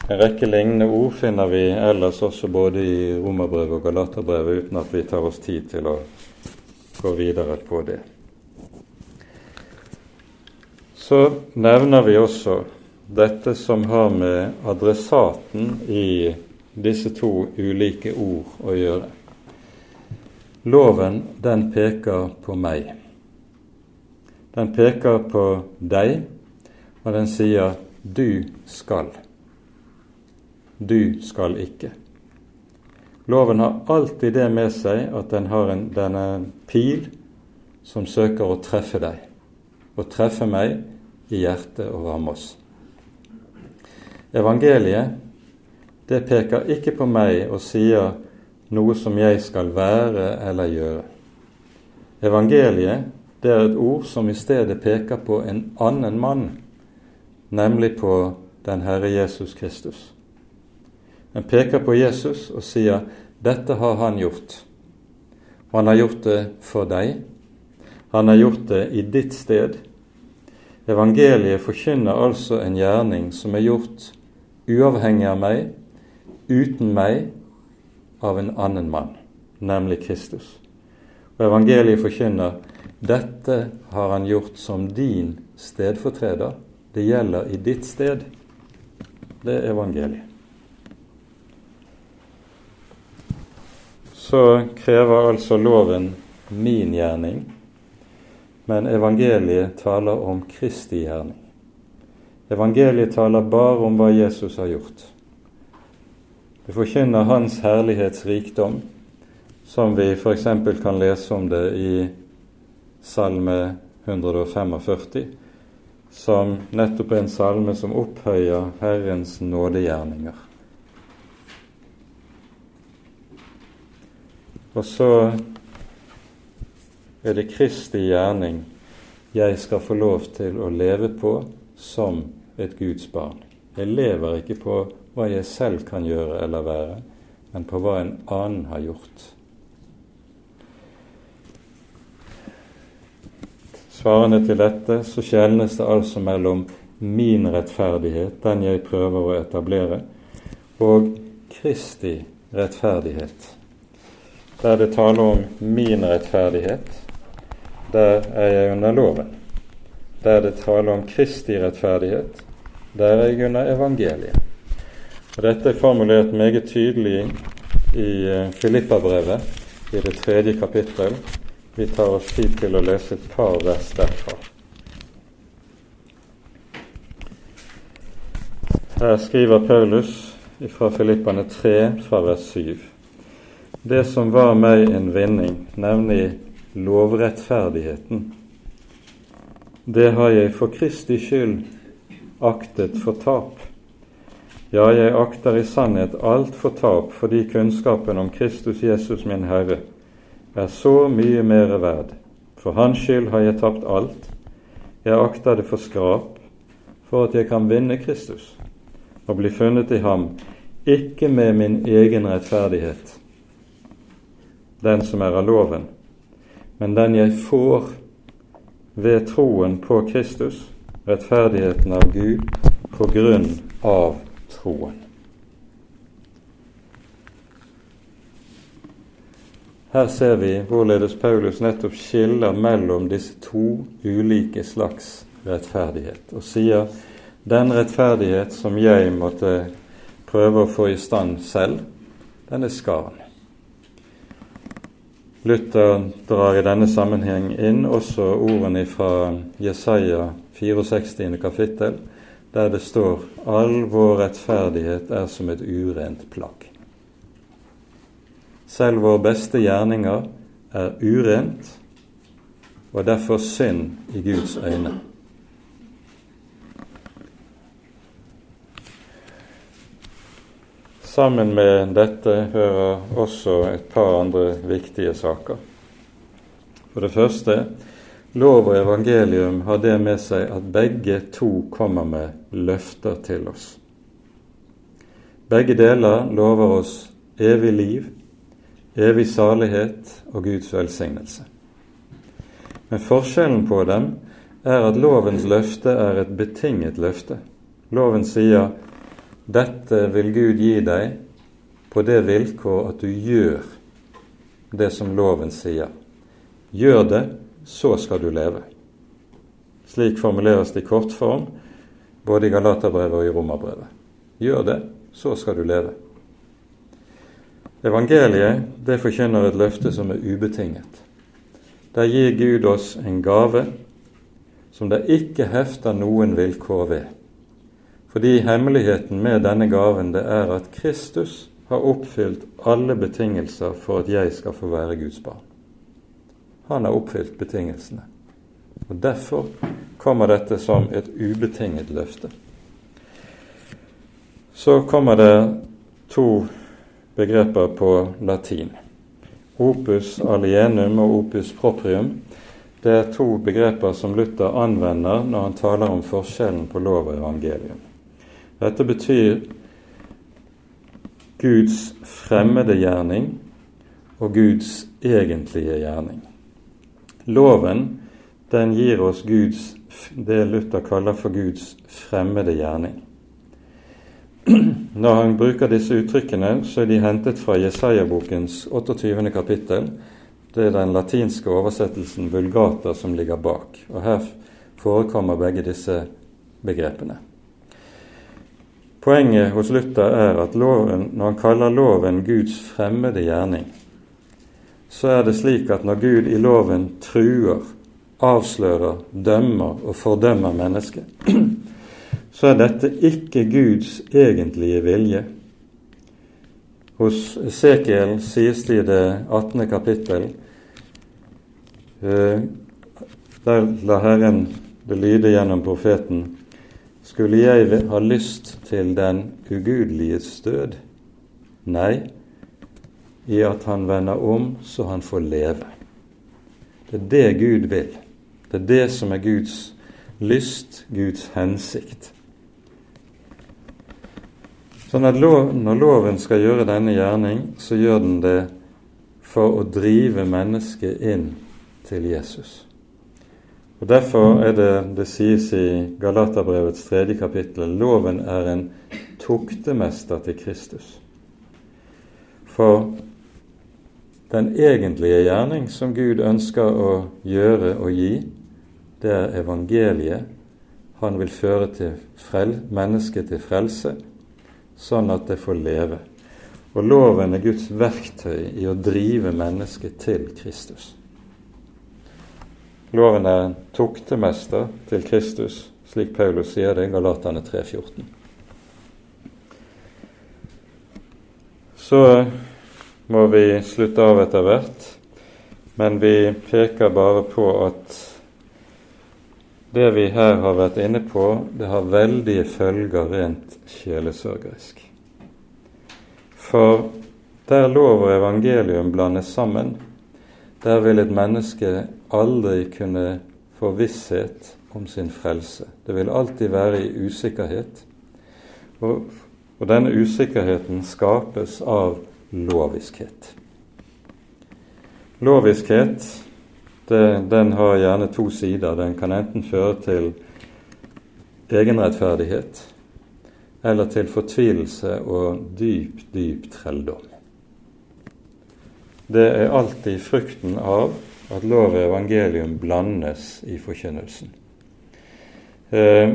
S1: En rekke lignende ord finner vi ellers også både i Romerbrevet og Galaterbrevet, uten at vi tar oss tid til å gå videre på det. Så nevner vi også dette som har med adressaten i disse to ulike ord å gjøre. Loven, den peker på meg. Den peker på deg, og den sier 'du skal'. Du skal ikke. Loven har alltid det med seg at den har en, denne pil som søker å treffe deg. Å treffe meg i hjertet og ramme oss. Evangeliet det peker ikke på meg og sier noe som jeg skal være eller gjøre. Evangeliet det er et ord som i stedet peker på en annen mann, nemlig på den Herre Jesus Kristus. Den peker på Jesus og sier 'Dette har han gjort'. Han har gjort det for deg. Han har gjort det i ditt sted. Evangeliet forkynner altså en gjerning som er gjort uavhengig av meg, uten meg, av en annen mann, nemlig Kristus. Og evangeliet forkynner dette har han gjort som din stedfortreder. Det gjelder i ditt sted. det er evangeliet. Så krever altså loven min gjerning, men evangeliet taler om Kristi gjerning. Evangeliet taler bare om hva Jesus har gjort. Det forkynner Hans herlighetsrikdom, som vi f.eks. kan lese om det i Salme 145, som nettopp er en salme som opphøyer Herrens nådegjerninger. Og så er det Kristi gjerning jeg skal få lov til å leve på som et Guds barn. Jeg lever ikke på hva jeg selv kan gjøre eller være, men på hva en annen har gjort. Svarende til dette så skjelnes det altså mellom min rettferdighet, den jeg prøver å etablere, og Kristi rettferdighet. Der det taler om min rettferdighet, der er jeg under loven. Der det taler om Kristi rettferdighet, der er jeg under evangeliet. Og Dette er formulert meget tydelig i eh, Filippabrevet, i det tredje kapittel, vi tar oss tid til å lese et par vers derfra. Her skriver Paulus fra Filippane 3, fra vers 7. Det som var meg en vinning, nemlig lovrettferdigheten, det har jeg for Kristi skyld aktet for tap. Ja, jeg akter i sannhet alt for tap fordi kunnskapen om Kristus Jesus min Herre er så mye mer verd. For hans skyld har jeg tapt alt. Jeg akter det for skrap, for at jeg kan vinne Kristus og bli funnet i ham, ikke med min egen rettferdighet, den som er av loven, men den jeg får ved troen på Kristus, rettferdigheten av Gud, på grunn av troen. Her ser vi hvorledes Paulus nettopp skiller mellom disse to ulike slags rettferdighet, og sier den rettferdighet som jeg måtte prøve å få i stand selv, den er skaren. Luther drar i denne sammenheng inn også ordene fra Jesaja 64. kapittel, der det står 'All vår rettferdighet er som et urent plagg'. Selv våre beste gjerninger er urent og derfor synd i Guds øyne. Sammen med dette hører også et par andre viktige saker. For det første lov og evangelium har det med seg at begge to kommer med løfter til oss. Begge deler lover oss evig liv evig salighet og Guds velsignelse. Men forskjellen på dem er at lovens løfte er et betinget løfte. Loven sier 'Dette vil Gud gi deg på det vilkår at du gjør det som loven sier'. Gjør det, så skal du leve. Slik formuleres det i kortform både i Galaterbrevet og i Romerbrevet. Gjør det, så skal du leve. Evangeliet det forkynner et løfte som er ubetinget. Der gir Gud oss en gave som det ikke hefter noen vilkår ved. Fordi hemmeligheten med denne gaven det er at Kristus har oppfylt alle betingelser for at jeg skal få være Guds barn. Han har oppfylt betingelsene. Og Derfor kommer dette som et ubetinget løfte. Så kommer det to begreper på latin. Opus alienum og opus proprium det er to begreper som Luther anvender når han taler om forskjellen på lov og evangelium. Dette betyr Guds fremmede gjerning og Guds egentlige gjerning. Loven den gir oss Guds, det Luther kaller for Guds fremmede gjerning. Når han bruker disse uttrykkene, så er de hentet fra Jesaja-bokens 28. kapittel. Det er den latinske oversettelsen 'vulgata' som ligger bak. Og Her forekommer begge disse begrepene. Poenget hos Luther er at loven, når han kaller loven Guds fremmede gjerning, så er det slik at når Gud i loven truer, avslører, dømmer og fordømmer mennesket, så er dette ikke Guds egentlige vilje. Hos Esekiel sies det i det 18. kapittel eh, Der la Herren det lyde gjennom profeten skulle jeg ha lyst til den ugudeliges død? Nei, i at han vender om så han får leve. Det er det Gud vil. Det er det som er Guds lyst, Guds hensikt. Så når, lov, Når loven skal gjøre denne gjerning, så gjør den det for å drive mennesket inn til Jesus. Og Derfor er det det sies i Galaterbrevets tredje kapittel loven er en tuktemester til Kristus. For den egentlige gjerning som Gud ønsker å gjøre og gi, det er evangeliet. Han vil føre til frel, mennesket til frelse, sånn at det får leve. Og loven er Guds verktøy i å drive mennesket til Kristus. Loven er en tuktemester til Kristus, slik Paulus sier det i Galatane 3,14. Så må vi slutte av etter hvert, men vi peker bare på at det vi her har vært inne på, det har veldige følger rent sjelesørgerisk. For der lov og evangelium blandes sammen, der vil et menneske aldri kunne få visshet om sin frelse. Det vil alltid være i usikkerhet. Og, og denne usikkerheten skapes av loviskhet. Loviskhet det, den har gjerne to sider. Den kan enten føre til egenrettferdighet eller til fortvilelse og dyp, dyp trelldom. Det er alltid frukten av at lov og evangelium blandes i forkynnelsen. Eh,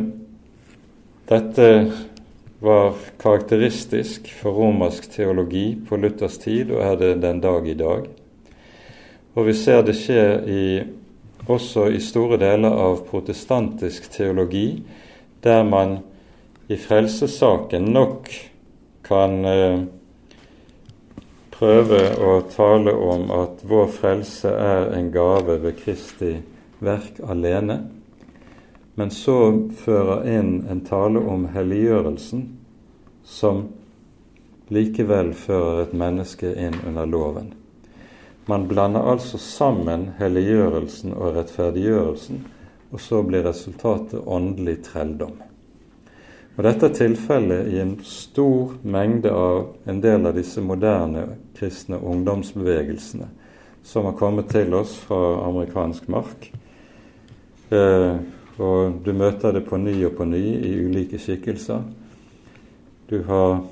S1: dette var karakteristisk for romersk teologi på Luthers tid, og er det den dag i dag. Og vi ser det skje i, også i store deler av protestantisk teologi, der man i frelsessaken nok kan eh, prøve å tale om at vår frelse er en gave ved Kristi verk alene, men så fører inn en tale om helliggjørelsen, som likevel fører et menneske inn under loven. Man blander altså sammen helliggjørelsen og rettferdiggjørelsen, og så blir resultatet åndelig trelldom. Og Dette er tilfellet i en stor mengde av en del av disse moderne kristne ungdomsbevegelsene som har kommet til oss fra amerikansk mark. Eh, og du møter det på ny og på ny i ulike skikkelser. Du har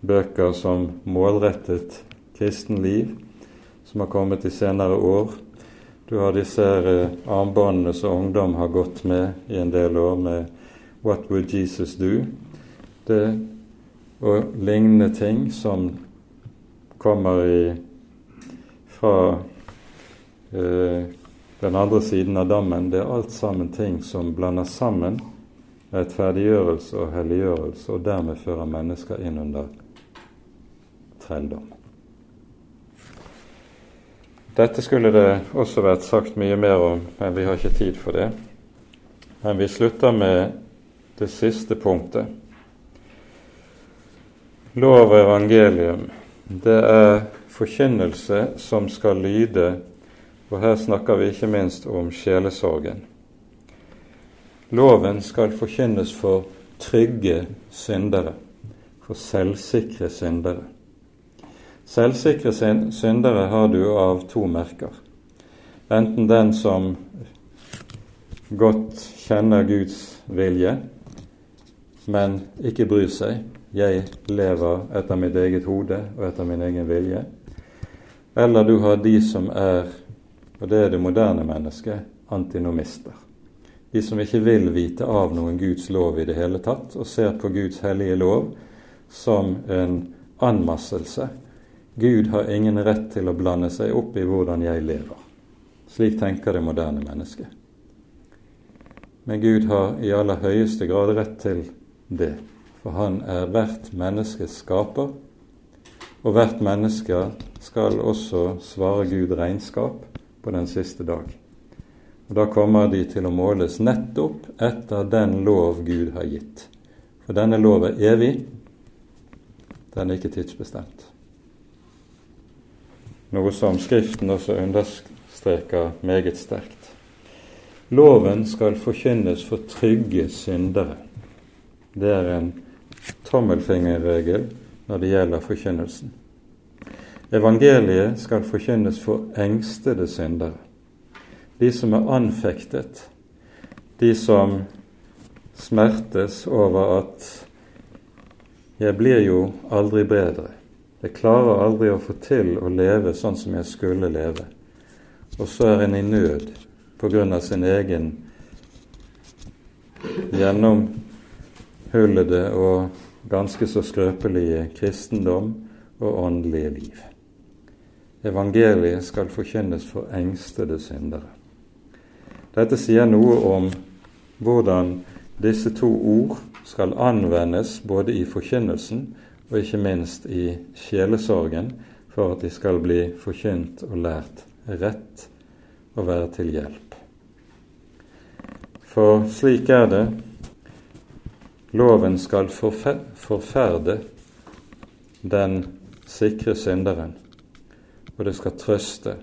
S1: bøker som 'Målrettet kristenliv', som har kommet i senere år. Du har disse eh, armbåndene som ungdom har gått med i en del år, med 'What would Jesus do?' Det, og lignende ting som kommer i, fra eh, den andre siden av dammen, det er alt sammen ting som blander sammen rettferdiggjørelse og helliggjørelse, og dermed fører mennesker inn under trelldom. Dette skulle det også vært sagt mye mer om, men vi har ikke tid for det. Men vi slutter med det siste punktet. Lov og evangelium, det er forkynnelse som skal lyde og her snakker vi ikke minst om sjelesorgen. Loven skal forkynnes for trygge syndere, for selvsikre syndere. Selvsikre syndere har du av to merker. Enten den som godt kjenner Guds vilje, men ikke bryr seg. Jeg lever etter mitt eget hode og etter min egen vilje. Eller du har de som er og det er det moderne mennesket antinomister. de som ikke vil vite av noen Guds lov i det hele tatt, og ser på Guds hellige lov som en anmasselse. Gud har ingen rett til å blande seg opp i hvordan jeg lever. Slik tenker det moderne mennesket. Men Gud har i aller høyeste grad rett til det, for han er hvert menneskes skaper, og hvert menneske skal også svare Gud regnskap på den siste dag. Og Da kommer de til å måles nettopp etter den lov Gud har gitt. For denne lov er evig, den er ikke tidsbestemt. Noe som Skriften også understreker meget sterkt. Loven skal forkynnes for trygge syndere. Det er en tommelfingerregel når det gjelder forkynnelsen. Evangeliet skal forkynnes for engstede syndere. De som er anfektet, de som smertes over at 'jeg blir jo aldri bedre', 'jeg klarer aldri å få til å leve sånn som jeg skulle leve', og så er en i nød av sin egen gjennomhullede og ganske så skrøpelige kristendom og åndelige liv. Evangeliet skal forkynnes for engstede syndere. Dette sier noe om hvordan disse to ord skal anvendes både i forkynnelsen og ikke minst i sjelesorgen for at de skal bli forkynt og lært rett og være til hjelp. For slik er det loven skal forferde den sikre synderen, og det skal trøste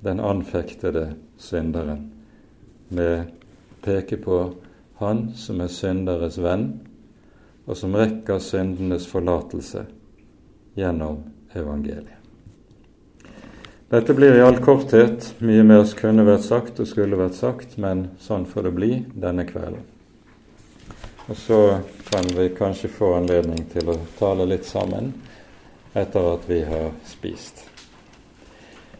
S1: den anfektede synderen med peke på Han som er synderes venn, og som rekker syndenes forlatelse gjennom evangeliet. Dette blir i all korthet mye mer som kunne vært sagt og skulle vært sagt, men sånn får det bli denne kvelden. Og så kan vi kanskje få anledning til å tale litt sammen etter at vi har spist.